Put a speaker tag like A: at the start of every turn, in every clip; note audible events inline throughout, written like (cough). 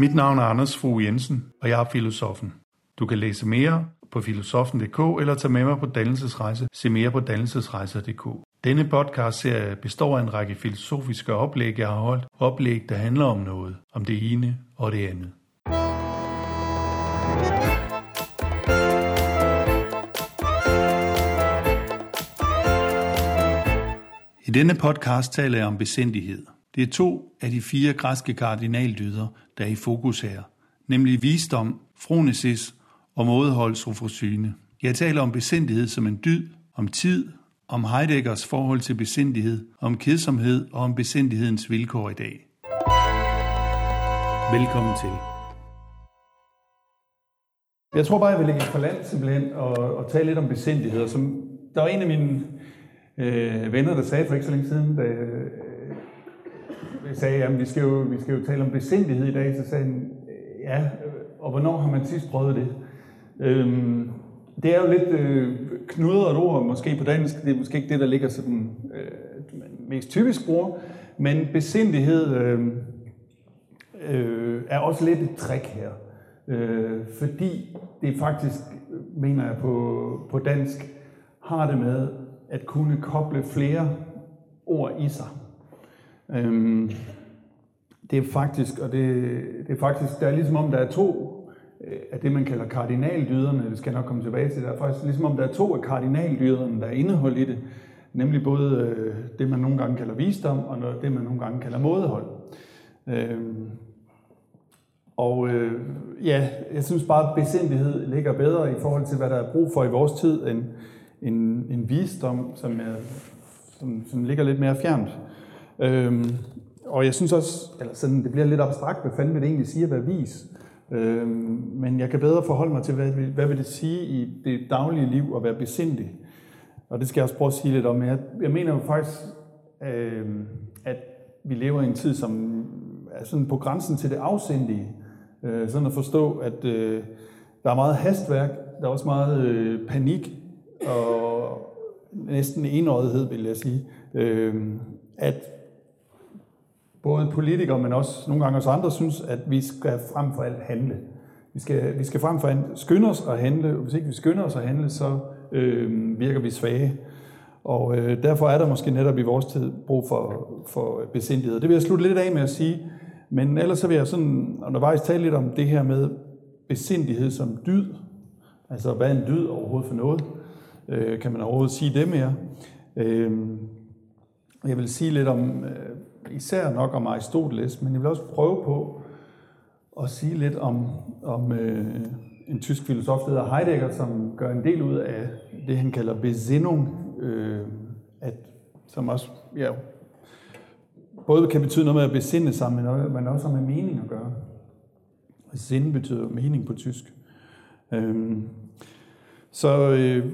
A: Mit navn er Anders Fogh Jensen, og jeg er filosofen. Du kan læse mere på filosofen.dk eller tage med mig på dannelsesrejse. Se mere på dannelsesrejser.dk. Denne podcast serie består af en række filosofiske oplæg, jeg har holdt. Oplæg, der handler om noget. Om det ene og det andet. I denne podcast taler jeg om besindighed. Det er to af de fire græske kardinaldyder, der er i fokus her, nemlig visdom, fronesis og mådehold sofrosyne. Jeg taler om besindighed som en dyd, om tid, om Heideggers forhold til besindighed, om kedsomhed og om besindighedens vilkår i dag. Velkommen til.
B: Jeg tror bare, jeg vil lægge for land simpelthen og, og tale lidt om besindighed. Som, der var en af mine øh, venner, der sagde for ikke så længe siden, da Øh, sagde, at vi skal, jo, vi skal jo tale om besindighed i dag, så sagde han, ja, og hvornår har man sidst prøvet det? Øhm, det er jo lidt øh, knudret ord, måske på dansk, det er måske ikke det, der ligger sådan øh, mest typisk bruger, men besindighed øh, øh, er også lidt et trick her. Øh, fordi det faktisk, mener jeg på, på dansk, har det med at kunne koble flere ord i sig. Øhm, det er faktisk, og det, det er faktisk, der er ligesom om, der er to øh, af det, man kalder kardinaldyderne, det skal jeg nok komme tilbage til, der er faktisk ligesom om, der er to af kardinaldyderne, der er indeholdt i det, nemlig både øh, det, man nogle gange kalder visdom, og det, man nogle gange kalder mådehold. Øhm, og øh, ja, jeg synes bare, at besindighed ligger bedre i forhold til, hvad der er brug for i vores tid, end, en, en visdom, som, er, som, som ligger lidt mere fjernt. Øhm, og jeg synes også, eller sådan, det bliver lidt abstrakt, hvad fanden vil det egentlig sige at være vis? Øhm, men jeg kan bedre forholde mig til, hvad, hvad vil det sige i det daglige liv at være besindig? Og det skal jeg også prøve at sige lidt om. Jeg, jeg mener jo faktisk, øhm, at vi lever i en tid, som er sådan på grænsen til det afsindige. Øh, sådan at forstå, at øh, der er meget hastværk, der er også meget øh, panik, og næsten enøjethed, vil jeg sige, øh, at både politikere, men også nogle gange os andre, synes, at vi skal frem for alt handle. Vi skal, vi skal frem for alt skynde os at handle, og hvis ikke vi skynder os at handle, så øh, virker vi svage. Og øh, derfor er der måske netop i vores tid brug for, for besindighed. Det vil jeg slutte lidt af med at sige, men ellers så vil jeg sådan undervejs tale lidt om det her med besindighed som dyd. Altså, hvad er en dyd overhovedet for noget? Øh, kan man overhovedet sige det mere? Øh, jeg vil sige lidt om, øh, især nok om Aristoteles, men jeg vil også prøve på at sige lidt om, om øh, en tysk filosof, der hedder Heidegger, som gør en del ud af det, han kalder besindung, øh, at, som også ja, både kan betyde noget med at besinde sig, men, men også med mening at gøre. Sinde betyder mening på tysk. Øh, så øh,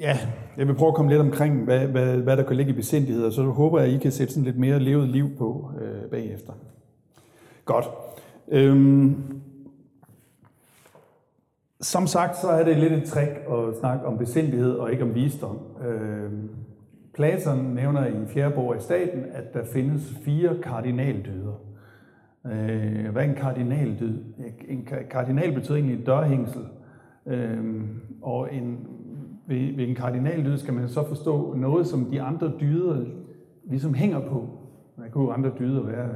B: ja, jeg vil prøve at komme lidt omkring, hvad, hvad, hvad der kan ligge i besindighed, og så håber jeg, at I kan sætte sådan lidt mere levet liv på øh, bagefter. Godt. Øhm, som sagt, så er det lidt et trick at snakke om besindighed og ikke om visdom. Øhm, Platon nævner i fjerde bog af staten, at der findes fire kardinaldyder. Øh, hvad er en kardinaldyd? En kardinal betyder egentlig et dørhængsel, øh, og en ved, ved en kardinaldyd skal man så forstå noget, som de andre dyder ligesom hænger på. Der kunne andre dyder være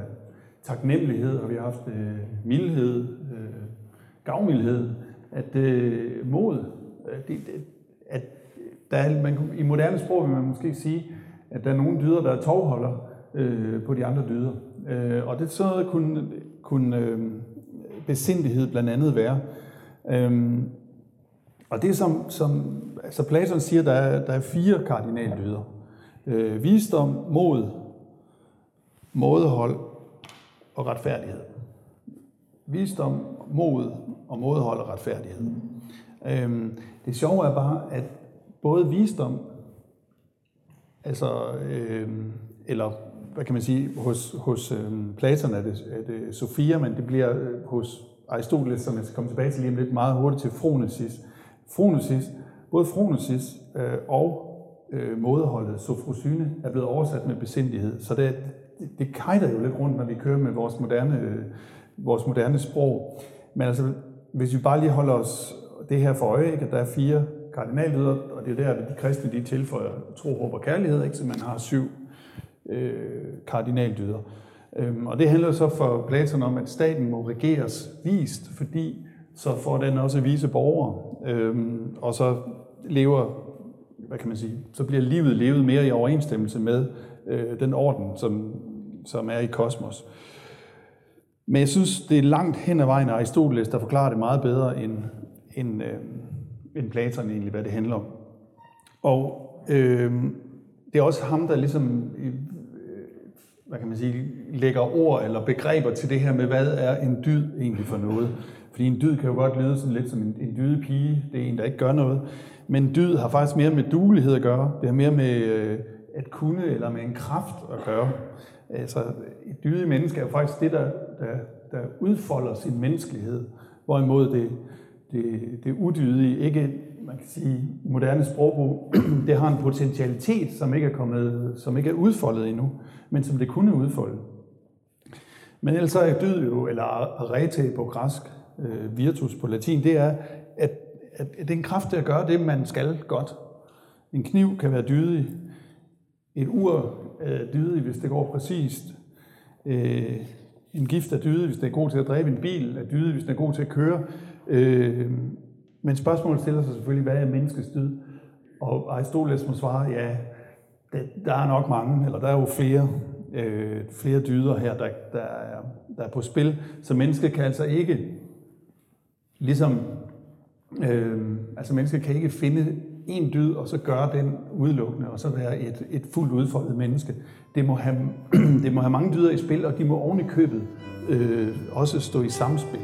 B: taknemmelighed, og vi har haft øh, mildhed, øh, gavmildhed, at øh, mod, øh, det, det, at der er, man, i moderne sprog vil man måske sige, at der er nogle dyder, der er tovholder øh, på de andre dyder. Øh, og det så kunne, kunne øh, besindighed blandt andet være. Øh, og det som, som altså Platon siger, der er, der er fire kardinaldyder. Øh, visdom, mod, mådehold og retfærdighed. Visdom, mod og mådehold og retfærdighed. Øh, det sjove er bare, at både visdom, altså, øh, eller hvad kan man sige, hos, hos øh, Platon er det, er det Sofia, men det bliver øh, hos Aristoteles, som jeg skal komme tilbage til lige om lidt, meget hurtigt til Fronesis. Fronesis, både Fronesis øh, og øh, mådeholdet sofrosyne er blevet oversat med besindighed. Så det, det, det jo lidt rundt, når vi kører med vores moderne øh, vores moderne sprog. Men altså, hvis vi bare lige holder os det her for øje, ikke, at der er fire kardinaldyder, og det er der, at de kristne de tilføjer tro, håb og kærlighed, ikke, så man har syv øh, kardinaldyder. Øhm, og det handler så for Platon om, at staten må regeres vist, fordi så får den også vise borgere, øhm, og så lever, hvad kan man sige, så bliver livet levet mere i overensstemmelse med øh, den orden, som, som er i kosmos. Men jeg synes, det er langt hen ad vejen af Aristoteles, der forklarer det meget bedre end, end, øh, end Platon egentlig, hvad det handler om. Og øh, det er også ham, der ligesom, øh, hvad kan man sige, lægger ord eller begreber til det her med, hvad er en dyd egentlig for noget. Fordi en dyd kan jo godt lyde sådan lidt som en, en dyde pige, det er en, der ikke gør noget. Men dyd har faktisk mere med duelighed at gøre. Det har mere med øh, at kunne eller med en kraft at gøre. Altså, et dydigt menneske er jo faktisk det, der, der, der udfolder sin menneskelighed, hvorimod det, det, det udydige ikke, man kan sige, i moderne sprogbrug, det har en potentialitet, som ikke er, kommet, som ikke er udfoldet endnu, men som det kunne udfolde. Men ellers er dyd jo, eller arete på græsk, øh, virtus på latin, det er, at, at, det er en kraft til at gøre det, man skal godt. En kniv kan være dydig. Et ur er dydig, hvis det går præcist. Øh, en gift er dydig, hvis den er god til at drive en bil, er dydig, hvis den er god til at køre. Øh, men spørgsmålet stiller sig selvfølgelig, hvad er menneskets dyd? Og Aristoteles må svare, ja, det, der er nok mange, eller der er jo flere, øh, flere dyder her, der, der, er, der er på spil. Så mennesket kan altså ikke, ligesom, øh, altså mennesket kan ikke finde en dyd, og så gøre den udelukkende, og så være et, et fuldt udfoldet menneske. Det må, have, (clears throat) det må have mange dyder i spil, og de må oven i købet øh, også stå i samspil.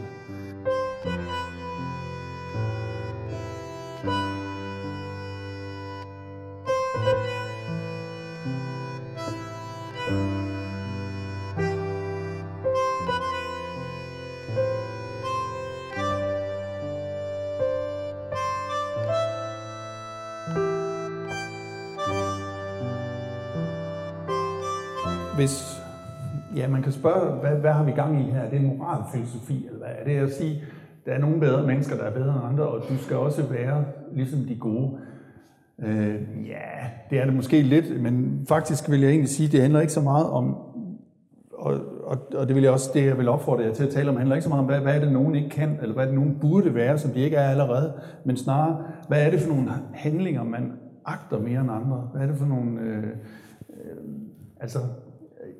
B: Hvis ja, man kan spørge, hvad, hvad har vi gang i her? Er det moralfilosofi, eller hvad er det at sige, der er nogle bedre mennesker, der er bedre end andre, og du skal også være ligesom de gode? Øh, ja, det er det måske lidt, men faktisk vil jeg egentlig sige, det handler ikke så meget om, og, og, og det vil jeg også, det jeg vil opfordre jer til at tale om, handler ikke så meget om, hvad, hvad er det, nogen ikke kan, eller hvad er det, nogen burde være, som de ikke er allerede, men snarere, hvad er det for nogle handlinger, man agter mere end andre? Hvad er det for nogle, øh, øh, altså,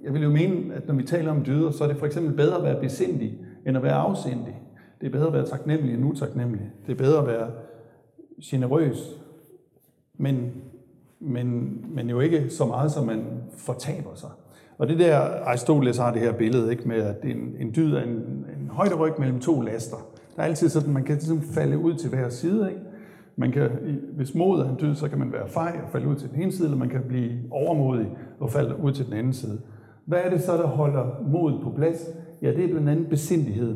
B: jeg vil jo mene, at når vi taler om dyder, så er det for eksempel bedre at være besindig, end at være afsindig. Det er bedre at være taknemmelig end utaknemmelig. Det er bedre at være generøs, men, men, men jo ikke så meget, som man fortaber sig. Og det der, Aristoteles har det her billede ikke, med, at en, en dyd er en, en højderyg mellem to laster. Der er altid sådan, man kan ligesom falde ud til hver side. Ikke? Man kan, hvis mod er en dyd, så kan man være fej og falde ud til den ene side, eller man kan blive overmodig og falde ud til den anden side. Hvad er det så, der holder mod på plads? Ja, det er blandt andet besindighed.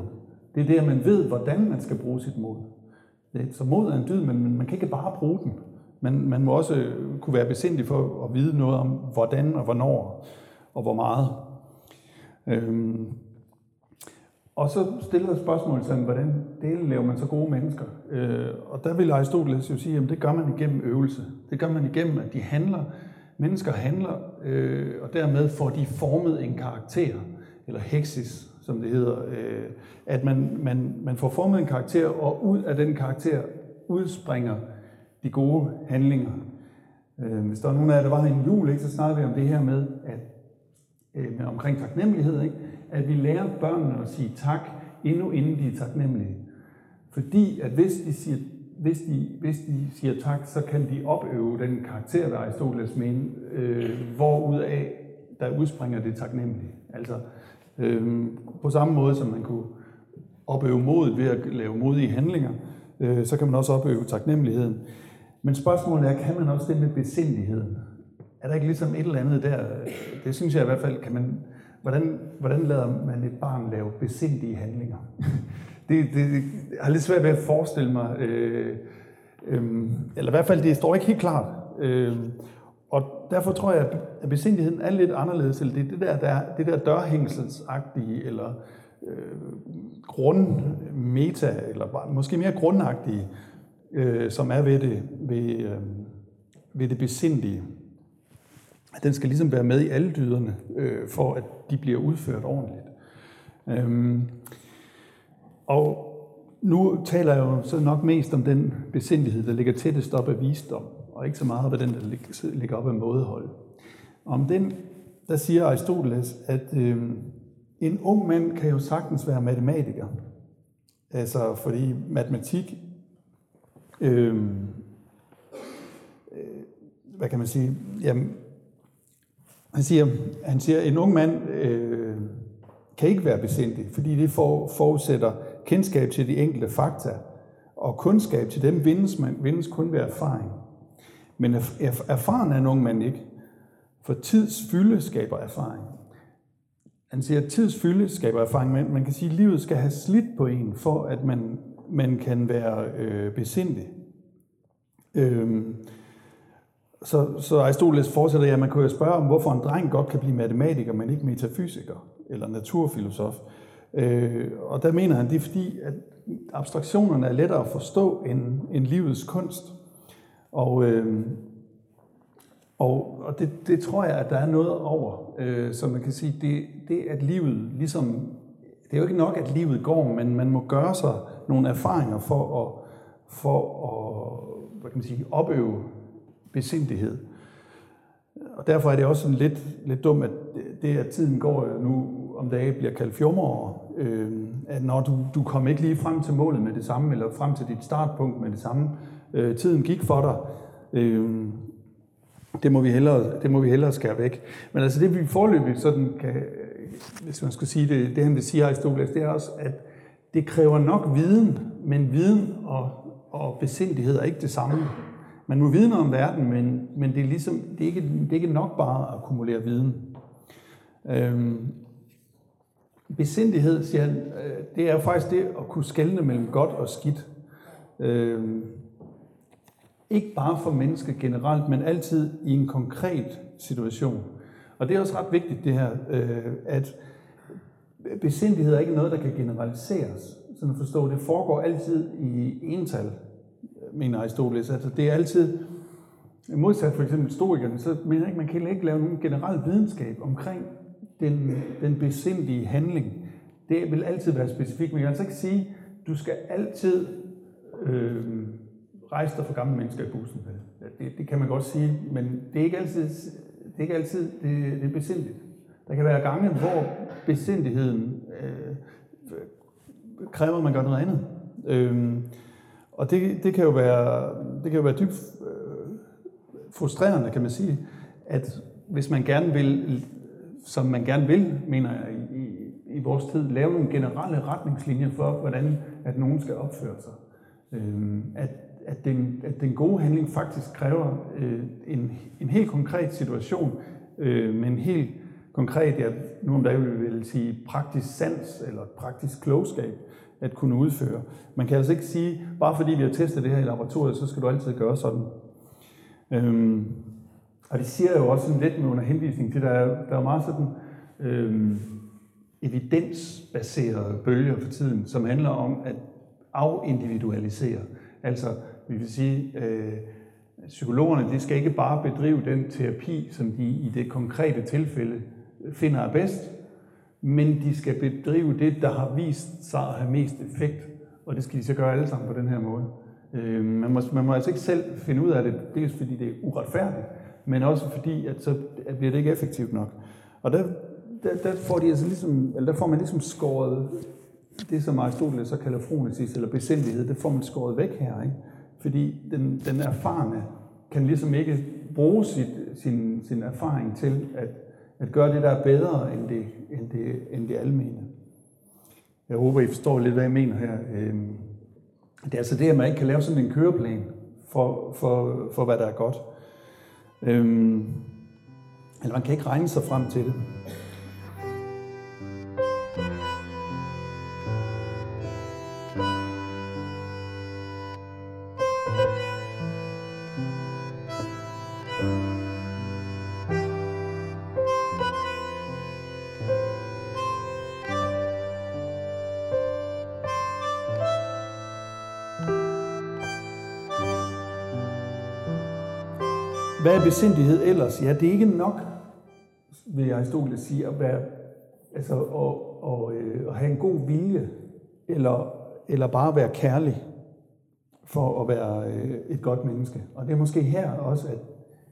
B: Det er det, at man ved, hvordan man skal bruge sit mod. Så mod er en dyd, men man kan ikke bare bruge den. Man, man må også øh, kunne være besindig for at vide noget om, hvordan og hvornår og hvor meget. Øhm. Og så stiller spørgsmålet sådan, hvordan delen laver man så gode mennesker? Øh, og der vil Aristoteles jo sige, at det gør man igennem øvelse. Det gør man igennem, at de handler Mennesker handler, øh, og dermed får de formet en karakter, eller hexis, som det hedder. Øh, at man, man, man får formet en karakter, og ud af den karakter udspringer de gode handlinger. Øh, hvis der er nogen af jer, der var her en jul, ikke, så snakkede vi om det her med, at øh, med omkring taknemmelighed, ikke, at vi lærer børnene at sige tak, endnu inden de er taknemmelige. Fordi at hvis de siger hvis de, hvis de siger tak, så kan de opøve den karakter, der Aristoteles mener, øh, hvorud af der udspringer det taknemmelige. Altså øh, på samme måde, som man kunne opøve modet ved at lave modige handlinger, øh, så kan man også opøve taknemmeligheden. Men spørgsmålet er, kan man også det med besindeligheden? Er der ikke ligesom et eller andet der? Det synes jeg i hvert fald, kan man, hvordan, hvordan lader man et barn lave besindige handlinger? (laughs) det, det, det, jeg har lidt svært ved at forestille mig, øh, øh, eller i hvert fald, det står ikke helt klart. Øh, og derfor tror jeg, at besindigheden er lidt anderledes, eller det er det der, der, det der dørhængselsagtige, eller øh, grundmeta, eller måske mere grundagtige, øh, som er ved det, ved, øh, ved det besindige. Den skal ligesom være med i alle dyderne, øh, for at de bliver udført ordentligt. Øhm, og nu taler jeg jo så nok mest om den besindighed, der ligger tættest op af visdom, og ikke så meget om den, der ligger op af mådehold. Om den, der siger Aristoteles, at øh, en ung mand kan jo sagtens være matematiker. Altså, fordi matematik, øh, øh, hvad kan man sige, jamen, han siger, han siger en ung mand øh, kan ikke være besindig, fordi det for, forudsætter kendskab til de enkelte fakta, og kundskab til dem vindes, man, vindes kun ved erfaring. Men erfaren er en ung mand ikke, for tids fylde skaber erfaring. Han siger, at tids fylde skaber erfaring, men man kan sige, at livet skal have slidt på en, for at man, man kan være øh, besindelig. Øhm, så, så Aristoteles fortsætter, ja, man kunne jo spørge om, hvorfor en dreng godt kan blive matematiker, men ikke metafysiker eller naturfilosof. Øh, Øh, og der mener han, det er fordi, at abstraktionerne er lettere at forstå end, end livets kunst. Og, øh, og, og det, det tror jeg, at der er noget over, øh, som man kan sige, det, det at livet ligesom, det er jo ikke nok, at livet går, men man må gøre sig nogle erfaringer for at, for at hvad kan man sige, opøve besindighed. Og derfor er det også sådan lidt, lidt dumt, at det, at tiden går nu om dagen bliver kaldt fjummerår, øh, at når du, du kom ikke lige frem til målet med det samme, eller frem til dit startpunkt med det samme, øh, tiden gik for dig, øh, det må vi hellere, det må vi hellere skære væk. Men altså det vi forløbigt sådan kan, hvis man skulle sige det, det han vil sige Aristoteles, det er også, at det kræver nok viden, men viden og, og besindighed er ikke det samme. Man må vide noget om verden, men, men det, er ligesom, det, er ikke, det er ikke nok bare at akkumulere viden. Øhm, besindighed, siger han, øh, det er faktisk det at kunne skelne mellem godt og skidt. Øhm, ikke bare for mennesker generelt, men altid i en konkret situation. Og det er også ret vigtigt det her, øh, at besindighed er ikke noget, der kan generaliseres. Sådan at forstå, det foregår altid i ental, mener Aristoteles. Altså det er altid, modsat for eksempel historikerne, så mener jeg ikke, man kan ikke lave nogen generel videnskab omkring den, den besindige handling. Det vil altid være specifikt, men jeg kan altså ikke sige, du skal altid øh, rejse dig for gamle mennesker i bussen. Det, det kan man godt sige, men det er ikke altid det, er ikke altid, det, det er besindigt. Der kan være gange, hvor besindigheden øh, kræver, at man gør noget andet. Øh, og det, det, kan jo være, det kan jo være dybt øh, frustrerende, kan man sige, at hvis man gerne vil, som man gerne vil, mener jeg, i, i vores tid, lave nogle generelle retningslinjer for, hvordan at nogen skal opføre sig. Øh, at, at, den, at den gode handling faktisk kræver øh, en, en helt konkret situation, øh, men helt konkret, ja, nu om dagen vil vi sige praktisk sans eller praktisk klogskab, at kunne udføre. Man kan altså ikke sige, bare fordi vi har testet det her i laboratoriet, så skal du altid gøre sådan. Øhm, og det siger jo også sådan lidt med under henvisning til, der er, der er meget sådan øh, evidensbaserede bølger for tiden, som handler om at afindividualisere. Altså, vi vil sige, øh, psykologerne de skal ikke bare bedrive den terapi, som de i det konkrete tilfælde finder er bedst, men de skal bedrive det, der har vist sig at have mest effekt, og det skal de så gøre alle sammen på den her måde. Øh, man, må, man må altså ikke selv finde ud af det, dels fordi det er uretfærdigt, men også fordi, at så bliver det ikke effektivt nok. Og der, der, der, får de altså ligesom, eller der får man ligesom skåret det, som Aristoteles så kalder fronesis, eller besindighed, det får man skåret væk her. Ikke? Fordi den, den erfarne kan ligesom ikke bruge sit, sin, sin erfaring til at at gøre det, der er bedre end det, end det, end det almene. Jeg håber, I forstår lidt, hvad jeg mener her. Øhm, det er altså det, at man ikke kan lave sådan en køreplan for, for, for hvad der er godt. Øhm, eller man kan ikke regne sig frem til det. Besindighed ellers? Ja, det er ikke nok, vil Aristoteles sige, at, være, altså, og, og, øh, at have en god vilje, eller, eller bare være kærlig for at være øh, et godt menneske. Og det er måske her også, at,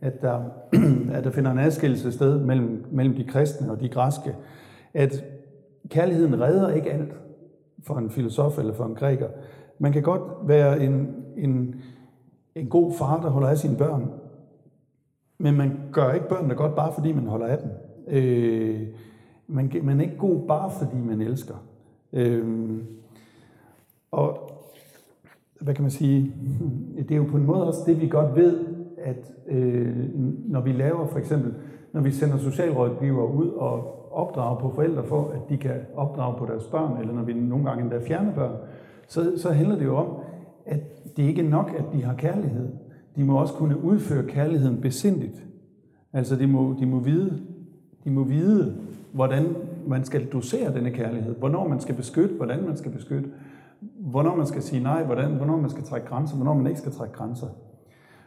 B: at, der, (clears throat) at der finder en adskillelse sted mellem, mellem de kristne og de græske, at kærligheden redder ikke alt for en filosof eller for en græker. Man kan godt være en, en, en god far, der holder af sine børn, men man gør ikke børnene godt, bare fordi man holder af dem. Øh, man, man er ikke god, bare fordi man elsker. Øh, og hvad kan man sige, det er jo på en måde også det, vi godt ved, at øh, når vi laver for eksempel, når vi sender socialrådgivere ud og opdrager på forældre for, at de kan opdrage på deres børn, eller når vi nogle gange endda fjerner børn, så, så handler det jo om, at det ikke er nok, at de har kærlighed. De må også kunne udføre kærligheden besindigt. Altså de må, de må vide, de må vide, hvordan man skal dosere denne kærlighed, hvornår man skal beskytte, hvordan man skal beskytte, hvornår man skal sige nej, hvordan, hvornår man skal trække grænser, hvornår man ikke skal trække grænser.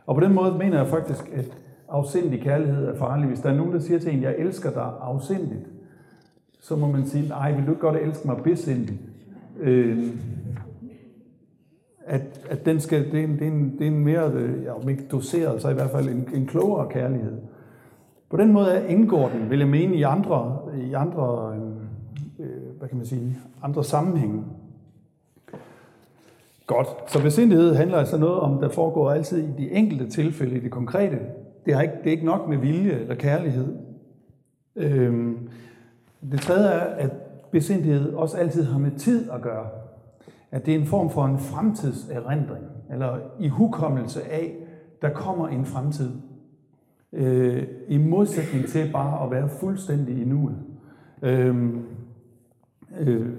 B: Og på den måde mener jeg faktisk, at afsindig kærlighed er farlig. Hvis der er nogen, der siger til en, jeg elsker dig afsindigt, så må man sige, nej, vil du godt elske mig besindigt? Øh, at, at den skal, det, er en, det, er en, det er en mere, øh, ja, om ikke doseret, så i hvert fald en, en klogere kærlighed. På den måde indgår den, vil jeg mene, i andre, i andre, øh, øh hvad kan man sige, andre sammenhænge. Godt. Så besindighed handler altså noget om, der foregår altid i de enkelte tilfælde, i det konkrete. Det er ikke, det er ikke nok med vilje eller kærlighed. Øhm, det tredje er, at besindighed også altid har med tid at gøre. At det er en form for en fremtidserindring, eller i hukommelse af, der kommer en fremtid. Øh, I modsætning til bare at være fuldstændig i nuet. Øh, øh,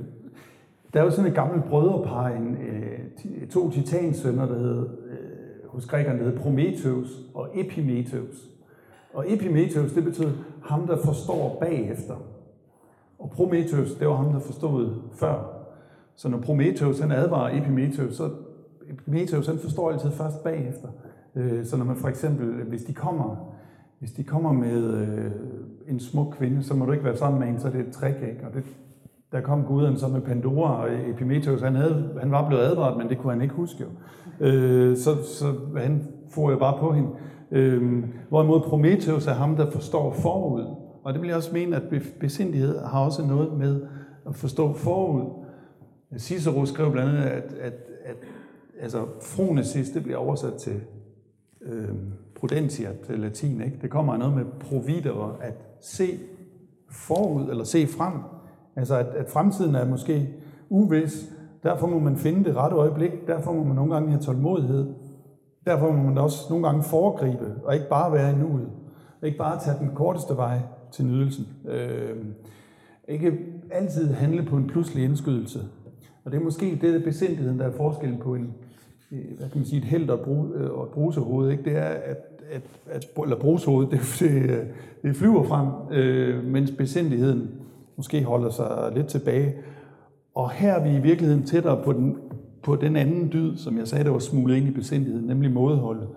B: der er jo sådan et gammelt brødrepar, en, øh, to titansønner, der hed, øh, hos grækerne, der hed Prometheus og Epimetheus. Og Epimetheus, det betyder ham, der forstår bagefter. Og Prometheus, det var ham, der forstod før. Så når Prometheus han advarer Epimetheus, så Epimetheus han forstår altid først bagefter. Øh, så når man for eksempel, øh, hvis de kommer, hvis de kommer med øh, en smuk kvinde, så må du ikke være sammen med en, så det er et trick, ikke? Og det, der kom guderne så med Pandora, og Epimetheus, han, havde, han var blevet advaret, men det kunne han ikke huske jo. Øh, så, så han får jo bare på hende. Øh, hvorimod Prometheus er ham, der forstår forud. Og det vil jeg også mene, at besindighed har også noget med at forstå forud. Cicero skrev blandt andet, at, at, at altså, fronesis, det bliver oversat til øh, prudentia til latin. Ikke? Det kommer af noget med providere, at se forud, eller se frem. Altså, at, at fremtiden er måske uvis, derfor må man finde det rette øjeblik, derfor må man nogle gange have tålmodighed, derfor må man også nogle gange foregribe, og ikke bare være i nuet, ikke bare tage den korteste vej til nydelsen. Øh, ikke altid handle på en pludselig indskydelse, og det er måske det besindigheden, der er forskellen på en, øh, hvad kan man sige, et held og, brug, og øh, et brusehoved. Ikke? Det er, at, at, at eller brusehovedet, (laughs) det, det, det flyver frem, øh, mens besindigheden måske holder sig lidt tilbage. Og her er vi i virkeligheden tættere på den, på den anden dyd, som jeg sagde, der var smuglet ind i besindigheden, nemlig mådeholdet.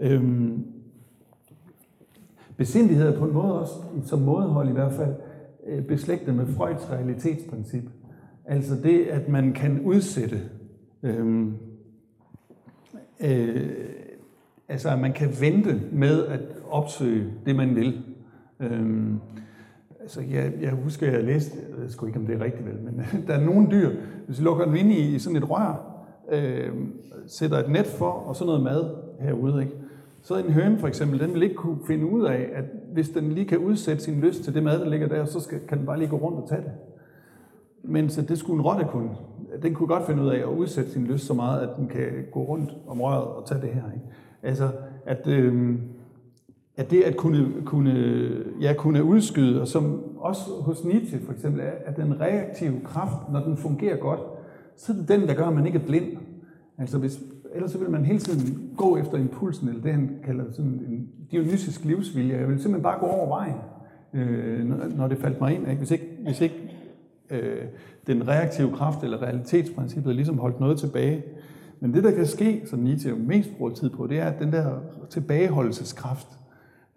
B: Øhm, besindighed er på en måde også, som mådehold i hvert fald, øh, beslægtet med Freuds realitetsprincip. Altså det, at man kan udsætte, øhm, øh, altså at man kan vente med at opsøge det, man vil. Øhm, altså jeg, jeg husker, jeg læste, jeg ved sgu ikke, om det er rigtigt vel, men (laughs) der er nogle dyr, hvis vi lukker dem ind i, i sådan et rør, øh, sætter et net for, og så noget mad herude, ikke? så en høne for eksempel, den vil ikke kunne finde ud af, at hvis den lige kan udsætte sin lyst til det mad, der ligger der, så skal, kan den bare lige gå rundt og tage det. Mens så det skulle en rotte kunne. Den kunne godt finde ud af at udsætte sin lyst så meget, at den kan gå rundt om røret og tage det her. Ikke? Altså, at, øh, at det at kunne, kunne, ja, kunne udskyde, og som også hos Nietzsche for eksempel, er, at den reaktive kraft, når den fungerer godt, så er det den, der gør, at man ikke er blind. Altså hvis, ellers så vil man hele tiden gå efter impulsen, eller det han kalder sådan en dionysisk livsvilje. Jeg vil simpelthen bare gå over vejen, øh, når det faldt mig ind. Ikke? Hvis ikke, hvis ikke øh, den reaktive kraft eller realitetsprincippet ligesom holdt noget tilbage. Men det, der kan ske, som Nietzsche mest bruger tid på, det er, at den der tilbageholdelseskraft,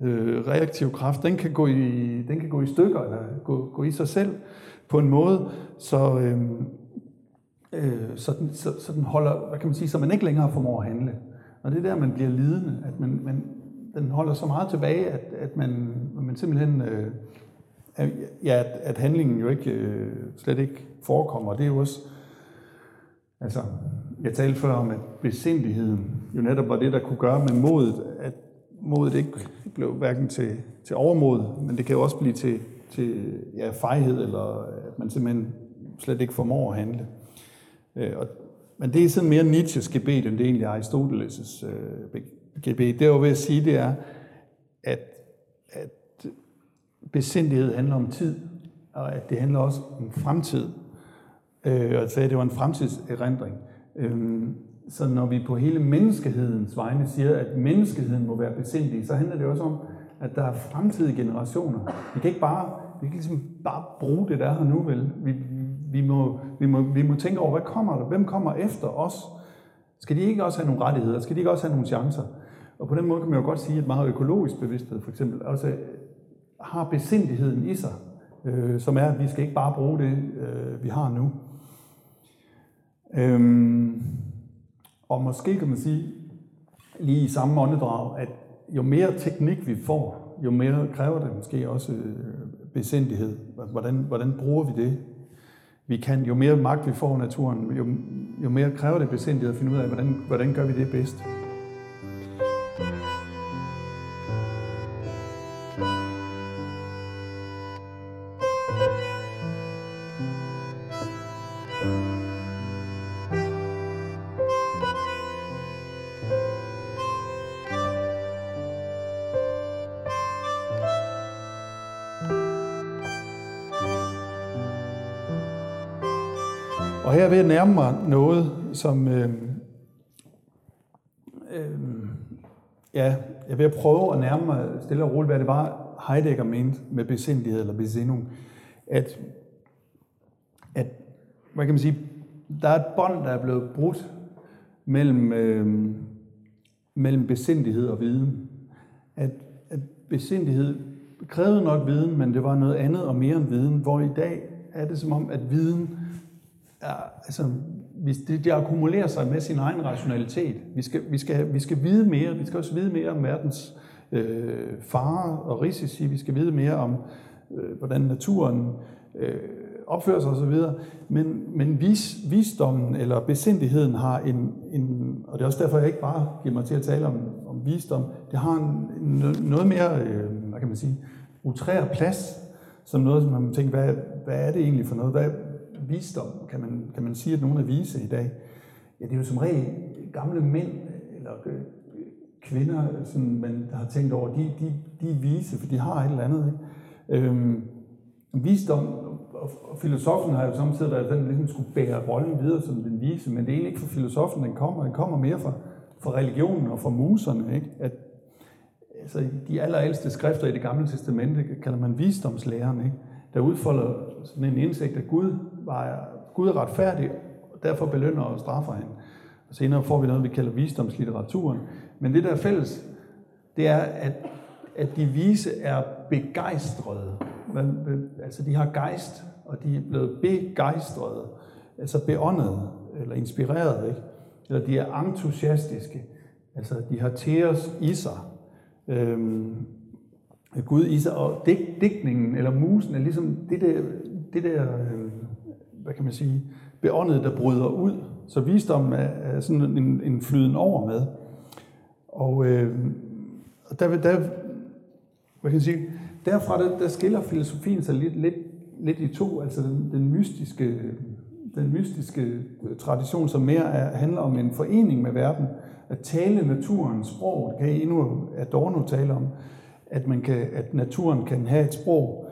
B: øh, reaktiv kraft, den kan, gå i, den kan gå i stykker, eller gå, gå i sig selv på en måde, så, øh, øh, så, den, så, så den holder, hvad kan man sige, så man ikke længere formår at handle. Og det er der, man bliver lidende, at man, man, den holder så meget tilbage, at, at man, man simpelthen, øh, ja, at, at handlingen jo ikke, øh, slet ikke forekommer. Det er jo også, altså, jeg talte før om, at besindigheden jo netop var det, der kunne gøre med modet, at modet ikke blev hverken til, til overmod, men det kan jo også blive til, til ja, fejhed, eller at man simpelthen slet ikke formår at handle. Øh, og, men det er sådan mere Nietzsches gebet, end det egentlig er Aristoteles' øh, gebet. Det jeg jo ved at sige, det er, at, at besindighed handler om tid, og at det handler også om fremtid. Øh, og jeg sagde, at det var en fremtidserindring. Øh, så når vi på hele menneskehedens vegne siger, at menneskeheden må være besindig, så handler det også om, at der er fremtidige generationer. Vi kan ikke bare, vi kan ligesom bare bruge det, der er her nu, vel? Vi, vi, må, vi, må, vi må tænke over, hvad kommer der? Hvem kommer efter os? Skal de ikke også have nogle rettigheder? Skal de ikke også have nogle chancer? Og på den måde kan man jo godt sige, at meget økologisk bevidsthed for eksempel også har besindigheden i sig, øh, som er, at vi skal ikke bare bruge det, øh, vi har nu. Øhm, og måske kan man sige, lige i samme åndedrag, at jo mere teknik vi får, jo mere kræver det måske også øh, besindighed. Hvordan, hvordan bruger vi det? Vi kan, jo mere magt vi får af naturen, jo, jo mere kræver det besindighed at finde ud af, hvordan, hvordan gør vi det bedst. Jeg ved at nærme mig noget, som... Øh, øh, ja, jeg vil at prøve at nærme mig stille og roligt, hvad det var, Heidegger mente med besindighed eller besindung. At, at, hvad kan man sige, der er et bånd, der er blevet brudt mellem, øh, mellem besindighed og viden. At, at besindighed krævede nok viden, men det var noget andet og mere end viden, hvor i dag er det som om, at viden Ja, altså, det, det akkumulerer sig med sin egen rationalitet. Vi skal, vi, skal, vi skal vide mere. Vi skal også vide mere om verdens øh, farer og risici. Vi skal vide mere om, øh, hvordan naturen øh, opfører sig osv. Men, men vis, visdommen eller besindigheden har en, en, og det er også derfor, jeg ikke bare giver mig til at tale om, om visdom, det har en, en, noget mere, øh, hvad kan man sige, utrær plads, som noget, som man tænker, hvad, hvad er det egentlig for noget? Hvad, visdom, kan man, kan man sige, at nogen er vise i dag? Ja, det er jo som regel gamle mænd eller øh, kvinder, sådan, man har tænkt over, de, de, de er vise, for de har et eller andet. Ikke? Øhm, visdom og filosofen har jo samtidig været den, ligesom skulle bære rollen videre som den vise, men det er egentlig ikke fra filosofen, den kommer. Den kommer mere fra, fra religionen og fra muserne. Ikke? At, altså, de allerældste skrifter i det gamle testamente kalder man visdomslæren. Ikke? der udfolder sådan en indsigt, af Gud, var, Gud er retfærdig, og derfor belønner og straffer han. Og senere får vi noget, vi kalder visdomslitteraturen. Men det, der er fælles, det er, at, at de vise er begejstrede. Man, altså, de har gejst, og de er blevet begejstrede, altså beåndet, eller inspireret, ikke? Eller de er entusiastiske. Altså, de har teos i sig. Øhm, Gud i sig, og dig, digtningen eller musen er ligesom det der, det der øh, hvad kan man sige, beåndet, der bryder ud. Så visdommen er, er sådan en, en flyden over med. Og øh, der, der, hvad kan jeg sige, derfra der, der skiller filosofien sig lidt, lidt, lidt i to, altså den, den mystiske den mystiske tradition, som mere er, handler om en forening med verden, at tale naturens sprog, det kan I endnu Adorno tale om, at, man kan, at naturen kan have et sprog,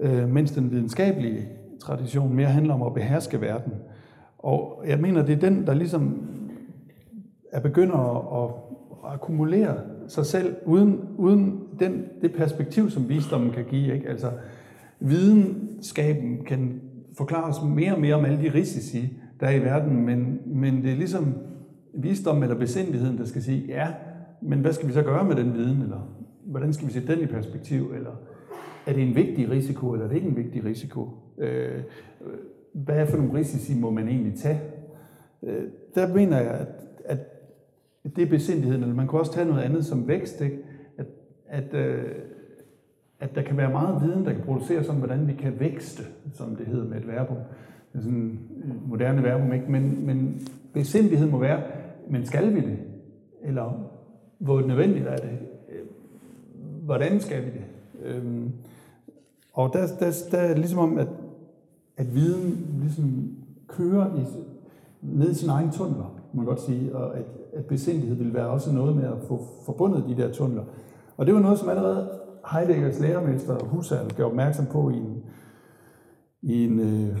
B: øh, mens den videnskabelige tradition mere handler om at beherske verden. Og jeg mener, det er den, der ligesom er begynder at, at akkumulere sig selv uden, uden den, det perspektiv, som visdommen kan give. Ikke? Altså, videnskaben kan forklare os mere og mere om alle de risici, der er i verden, men, men det er ligesom visdom eller besindeligheden, der skal sige, ja, men hvad skal vi så gøre med den viden, eller hvordan skal vi sætte den i perspektiv, eller er det en vigtig risiko, eller er det ikke en vigtig risiko? Øh, hvad er for nogle risici, må man egentlig tage? Øh, der mener jeg, at, at det er besindigheden, eller man kan også tage noget andet som vækst, ikke? At, at, øh, at der kan være meget viden, der kan produceres om, hvordan vi kan vækste, som det hedder med et verbum. Det er sådan et øh, moderne verbum, ikke? Men, men besindighed må være, men skal vi det? Eller hvor nødvendigt er det? Øh, hvordan skal vi det? Øhm, og der, der, der er det ligesom om, at, at viden ligesom kører i, ned i sin egen tunneler, må man godt sige, og at, at besindighed vil være også noget med at få forbundet de der tunneler. Og det var noget, som allerede Heideggers lærermester Husserl gav opmærksom på i en, i en, øh,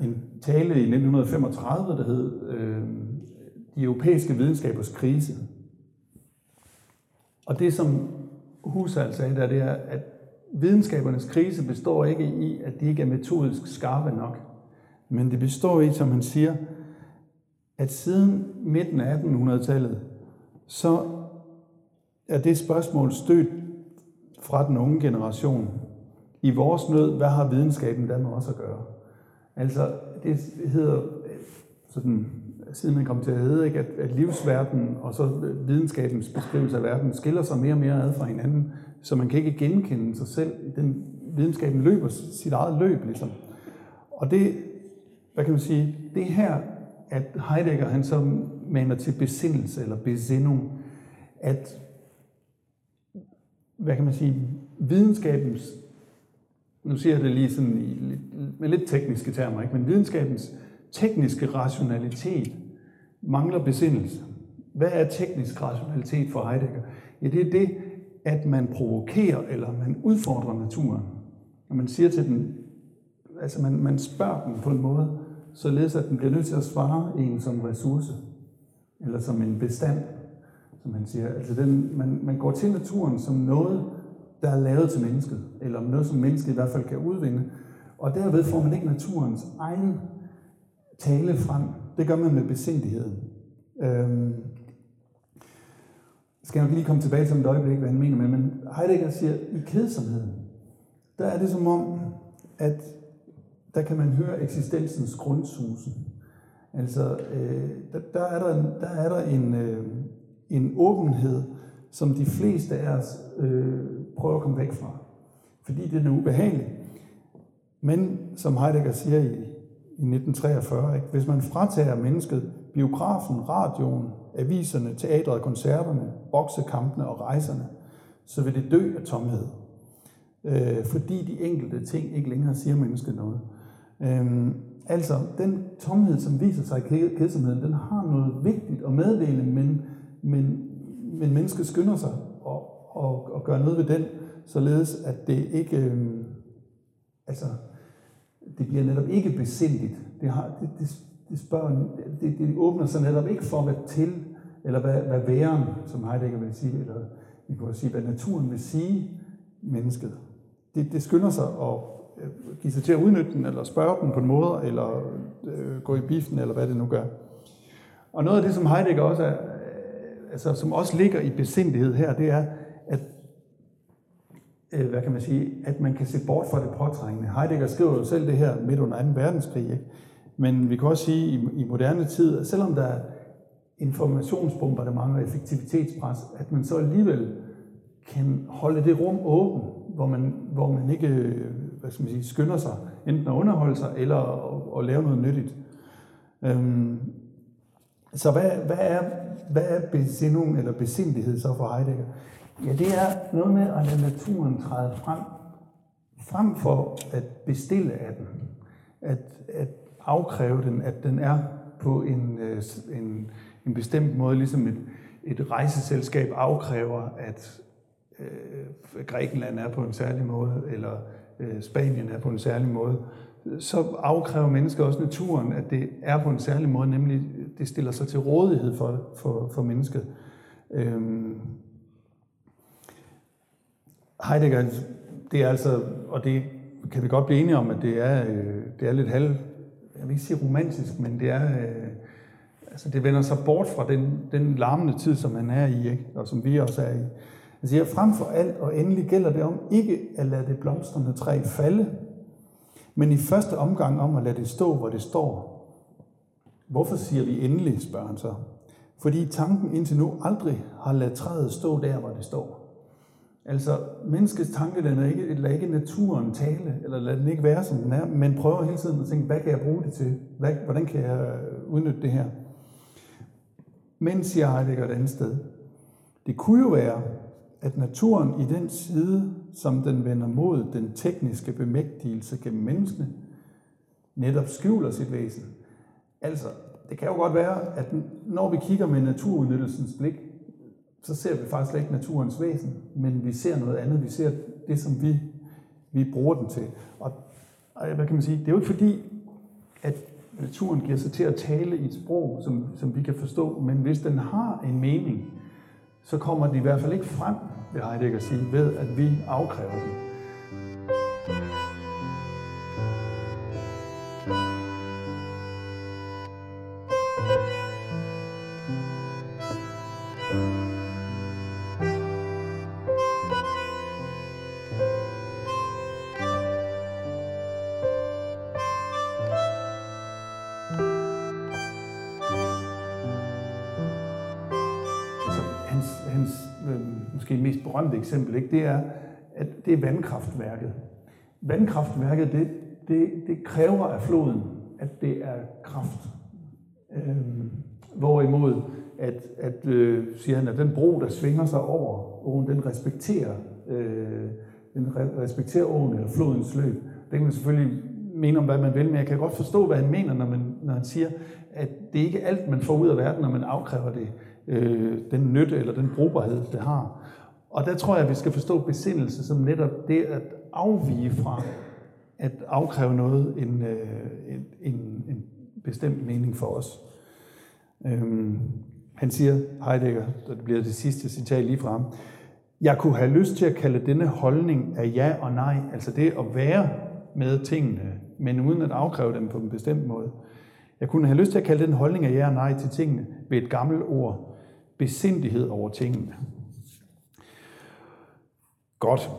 B: en tale i 1935, der hed øh, De europæiske videnskabers krise. Og det, som Husserl sagde der, det er, at videnskabernes krise består ikke i, at de ikke er metodisk skarpe nok, men det består i, som han siger, at siden midten af 1800-tallet, så er det spørgsmål stødt fra den unge generation. I vores nød, hvad har videnskaben da med os at gøre? Altså, det hedder sådan, siden man kom til at hedde, ikke, at, at livsverden og så videnskabens beskrivelse af verden skiller sig mere og mere ad fra hinanden, så man kan ikke genkende sig selv. Den videnskaben løber sit eget løb, ligesom. Og det, hvad kan man sige, det her, at Heidegger han så maner til besindelse eller besindung, at hvad kan man sige, videnskabens, nu siger jeg det lige sådan i, med lidt tekniske termer, ikke? men videnskabens tekniske rationalitet mangler besindelse. Hvad er teknisk rationalitet for Heidegger? Ja, det er det, at man provokerer eller man udfordrer naturen. Når man siger til den, altså man, man spørger den på en måde, således at den bliver nødt til at svare en som ressource, eller som en bestand, som man siger. Altså den, man, man går til naturen som noget, der er lavet til mennesket, eller noget, som mennesket i hvert fald kan udvinde, og derved får man ikke naturens egen tale frem. Det gør man med besindigheden. Øhm, skal jeg nok lige komme tilbage til et øjeblik, hvad han mener med, men Heidegger siger, i kedsomheden, der er det som om, at der kan man høre eksistensens grundsusen. Altså, øh, der, der, er der, der er der en, øh, en åbenhed, som de fleste af os øh, prøver at komme væk fra. Fordi det er ubehageligt. Men, som Heidegger siger i, i 1943, ikke? hvis man fratager mennesket biografen, radioen, aviserne, teatret, koncerterne, boksekampene og rejserne, så vil det dø af tomhed. Øh, fordi de enkelte ting ikke længere siger mennesket noget. Øh, altså, den tomhed, som viser sig i kedsomheden, den har noget vigtigt at meddele, men, men, men mennesket skynder sig og, og, og gør noget ved den, således at det ikke, øh, altså, det bliver netop ikke besindigt. Det, har, det, det, det, spørger, det, det åbner sig netop ikke for, hvad til, eller hvad, hvad væren, som Heidegger vil sige, eller vi kunne sige, hvad naturen vil sige mennesket. Det, det skynder sig at øh, give sig til at udnytte den, eller spørge den på en måde, eller øh, gå i biffen, eller hvad det nu gør. Og noget af det, som Heidegger også er, øh, altså, som også ligger i besindighed her, det er, at øh, hvad kan man sige, at man kan se bort fra det påtrængende. Heidegger skriver jo selv det her midt under 2. verdenskrig, ikke? Men vi kan også sige i, i moderne tid, selvom der er informationsbombardement og effektivitetspres, at man så alligevel kan holde det rum åbent, hvor man, hvor man ikke hvad skal man sige, skynder sig enten at underholde sig eller at, at lave noget nyttigt. Øhm, så hvad, hvad, er, hvad er besindung eller besindighed så for Heidegger? Ja, det er noget med at lade naturen træde frem, frem for at bestille af den. At, at afkræve den, at den er på en, øh, en, en bestemt måde, ligesom et, et rejseselskab afkræver, at øh, Grækenland er på en særlig måde, eller øh, Spanien er på en særlig måde, så afkræver mennesker også naturen, at det er på en særlig måde, nemlig det stiller sig til rådighed for, for, for mennesket. Øhm, Heidegger, det er altså, og det kan vi godt blive enige om, at det er, øh, det er lidt halv jeg vil ikke sige romantisk, men det er, øh, altså det vender sig bort fra den, den larmende tid, som man er i, ikke? og som vi også er i. Jeg siger, frem for alt og endelig gælder det om ikke at lade det blomstrende træ falde, men i første omgang om at lade det stå, hvor det står. Hvorfor siger vi endelig, spørger han så. Fordi tanken indtil nu aldrig har ladet træet stå der, hvor det står. Altså, menneskets tanke, den er ikke, lader ikke naturen tale, eller lader den ikke være, som den er, men prøver hele tiden at tænke, hvad kan jeg bruge det til? Hvad, hvordan kan jeg øh, udnytte det her? Men, siger Heidegger et andet sted, det kunne jo være, at naturen i den side, som den vender mod den tekniske bemægtigelse gennem menneskene, netop skjuler sit væsen. Altså, det kan jo godt være, at når vi kigger med naturudnyttelsens blik, så ser vi faktisk ikke naturens væsen, men vi ser noget andet. Vi ser det, som vi, vi bruger den til. Og, og hvad kan man sige? Det er jo ikke fordi, at naturen giver sig til at tale i et sprog, som, som vi kan forstå, men hvis den har en mening, så kommer den i hvert fald ikke frem, vil Heidegger sige, ved at vi afkræver den. Øh, berømte eksempel, ikke? det er, at det er vandkraftværket. Vandkraftværket, det, det, det kræver af floden, at det er kraft. Øh, hvorimod, at, at øh, siger han, at den bro, der svinger sig over åen, den respekterer, øh, den respekterer åen eller flodens løb. Det kan man selvfølgelig mene om, hvad man vil, men jeg kan godt forstå, hvad han mener, når, man, når han siger, at det er ikke alt, man får ud af verden, når man afkræver det øh, den nytte eller den brugbarhed, det har. Og der tror jeg, at vi skal forstå besindelse som netop det at afvige fra at afkræve noget en, øh, en, en, en bestemt mening for os. Øhm, han siger, Heidegger, det bliver det sidste citat lige fra ham, jeg kunne have lyst til at kalde denne holdning af ja og nej, altså det at være med tingene, men uden at afkræve dem på en bestemt måde. Jeg kunne have lyst til at kalde den holdning af ja og nej til tingene ved et gammelt ord, besindighed over tingene. Godt.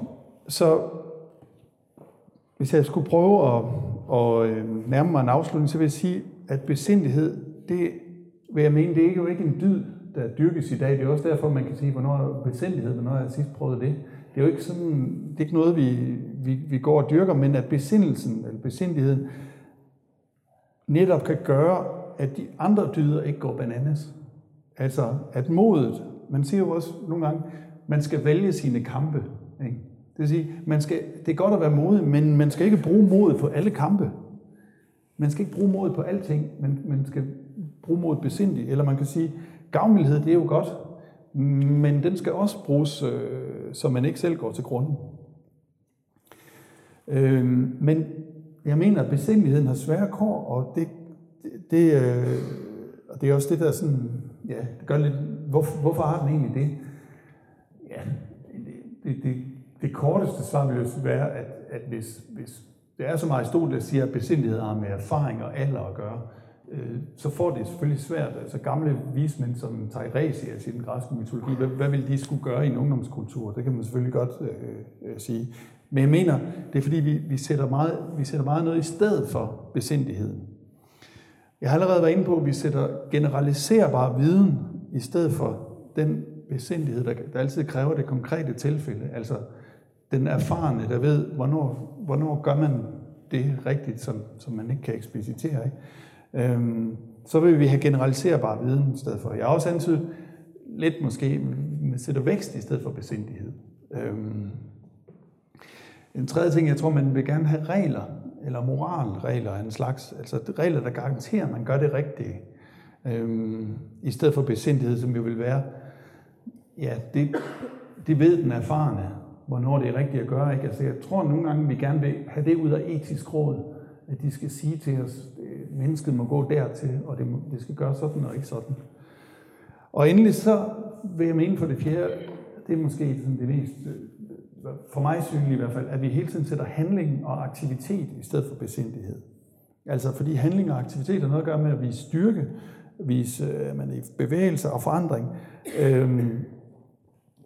B: Så hvis jeg skulle prøve at, at øh, nærme mig en afslutning, så vil jeg sige, at besindighed, det vil jeg mene, det er jo ikke en dyd, der dyrkes i dag. Det er også derfor, man kan sige, hvornår er besindighed, hvornår har jeg sidst prøvet det. Det er jo ikke sådan, det er ikke noget, vi, vi, vi går og dyrker, men at besindelsen, eller besindigheden, netop kan gøre, at de andre dyder ikke går bananas. Altså, at modet, man siger jo også nogle gange, man skal vælge sine kampe. Ikke? Det vil sige, man skal, det er godt at være modig, men man skal ikke bruge modet på alle kampe. Man skal ikke bruge modet på alting, men man skal bruge modet besindigt. Eller man kan sige, gavmildhed, det er jo godt, men den skal også bruges, øh, så man ikke selv går til grunden. Øh, men jeg mener, at besindeligheden har svære kår, og det, det, det, øh, og det er også det, der sådan, ja, det gør lidt, hvor, hvorfor har den egentlig det? Ja, det, det, det korteste svar vil jo være, at, at hvis, hvis det er som Aristoteles siger, at besindighed har med erfaring og alder at gøre, øh, så får det selvfølgelig svært. Altså gamle vismænd som Tiresias i den græske mytologi, hvad, hvad vil de skulle gøre i en ungdomskultur? Det kan man selvfølgelig godt øh, øh, sige. Men jeg mener, det er fordi, vi, vi, sætter meget, vi sætter meget noget i stedet for besindigheden. Jeg har allerede været inde på, at vi sætter generaliserbar viden i stedet for den besindighed, der, der altid kræver det konkrete tilfælde. Altså den erfarne, der ved, hvornår, hvornår gør man det rigtigt, som, som man ikke kan eksplicitere. Ikke? Øhm, så vil vi have generaliserbar viden i stedet for. Jeg har også antydet lidt måske, man sætter vækst i stedet for besindighed. Øhm, en tredje ting, jeg tror, man vil gerne have regler, eller moralregler af en slags, altså regler, der garanterer, at man gør det rigtige, øhm, i stedet for besindighed, som jo vil være, ja, det, det ved den erfarne, hvornår det er rigtigt at gøre. Ikke? Altså, jeg tror nogle gange, vi gerne vil have det ud af etisk råd, at de skal sige til os, at mennesket må gå dertil, og det, må, det skal gøre sådan og ikke sådan. Og endelig så vil jeg mene for det fjerde, det er måske sådan det mest, øh, for mig synlig i hvert fald, at vi hele tiden sætter handling og aktivitet i stedet for besindighed. Altså fordi handling og aktivitet har noget at gøre med at vise styrke, vise, øh, man er i bevægelse og forandring. Øhm,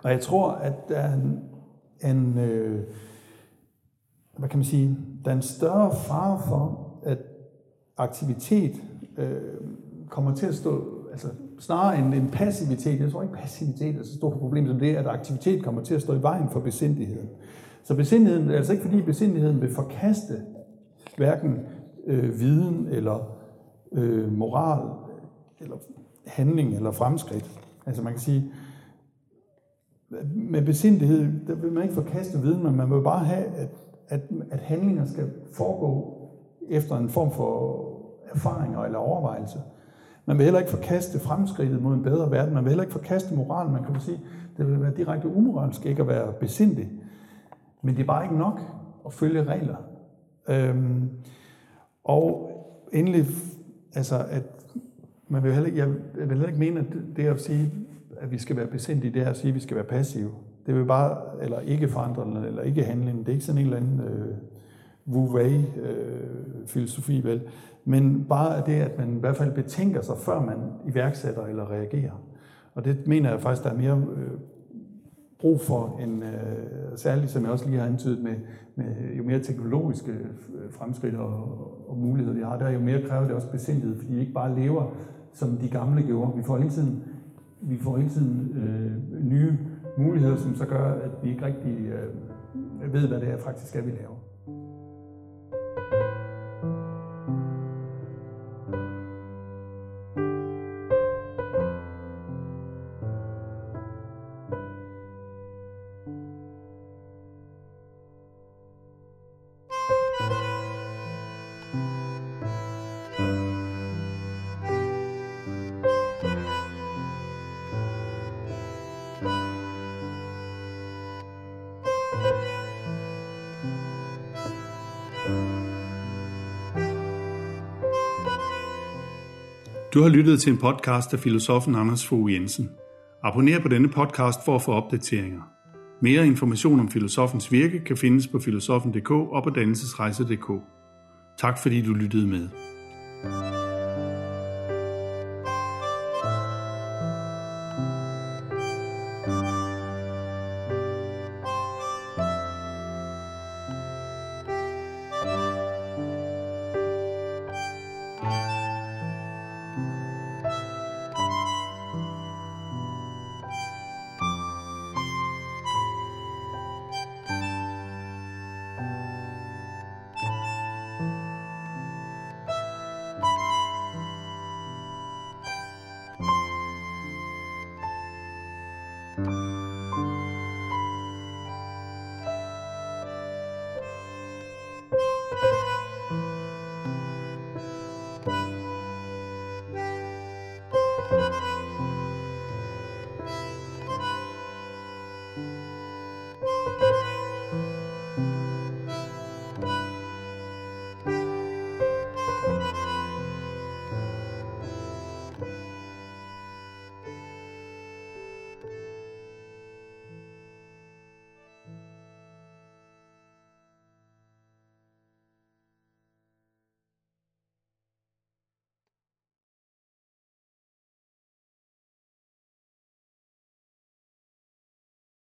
B: og jeg tror, at der er en, en øh, hvad kan man sige, der er en større fare for, at aktivitet øh, kommer til at stå, altså snarere end en passivitet, jeg tror ikke passivitet er så stort problem som det, at aktivitet kommer til at stå i vejen for besindigheden. Så besindigheden, altså ikke fordi besindigheden vil forkaste hverken øh, viden eller øh, moral eller handling eller fremskridt. Altså man kan sige, med besindighed, der vil man ikke forkaste viden, men man vil bare have, at, at, at handlinger skal foregå efter en form for erfaringer eller overvejelse. Man vil heller ikke forkaste fremskridtet mod en bedre verden. Man vil heller ikke forkaste moral. Man kan sige, det vil være direkte umoralsk ikke at være besindig. Men det er bare ikke nok at følge regler. Øhm, og endelig, altså at man vil heller, jeg vil heller ikke mene, at det at sige, at vi skal være besindige, det er at sige, at vi skal være passive. Det vil bare, eller ikke forandre, eller ikke handle. Det er ikke sådan en eller anden øh, wu wei øh, filosofi vel? Men bare det, at man i hvert fald betænker sig, før man iværksætter eller reagerer. Og det mener jeg faktisk, der er mere øh, brug for, en, øh, særligt som jeg også lige har antydet med, med jo mere teknologiske øh, fremskridt og, og muligheder vi har, der er jo mere kræver det også besindighed, fordi vi ikke bare lever, som de gamle gjorde. Vi får hele tiden, vi får hele tiden øh, nye muligheder, som så gør, at vi ikke rigtig øh, ved, hvad det er faktisk er, vi laver.
A: Du har lyttet til en podcast af filosofen Anders Fogh Jensen. Abonner på denne podcast for at få opdateringer. Mere information om filosofens virke kan findes på filosofen.dk og på dannelsesrejse.dk. Tak fordi du lyttede med.